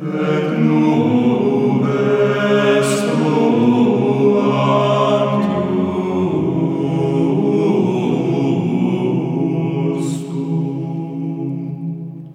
Et nous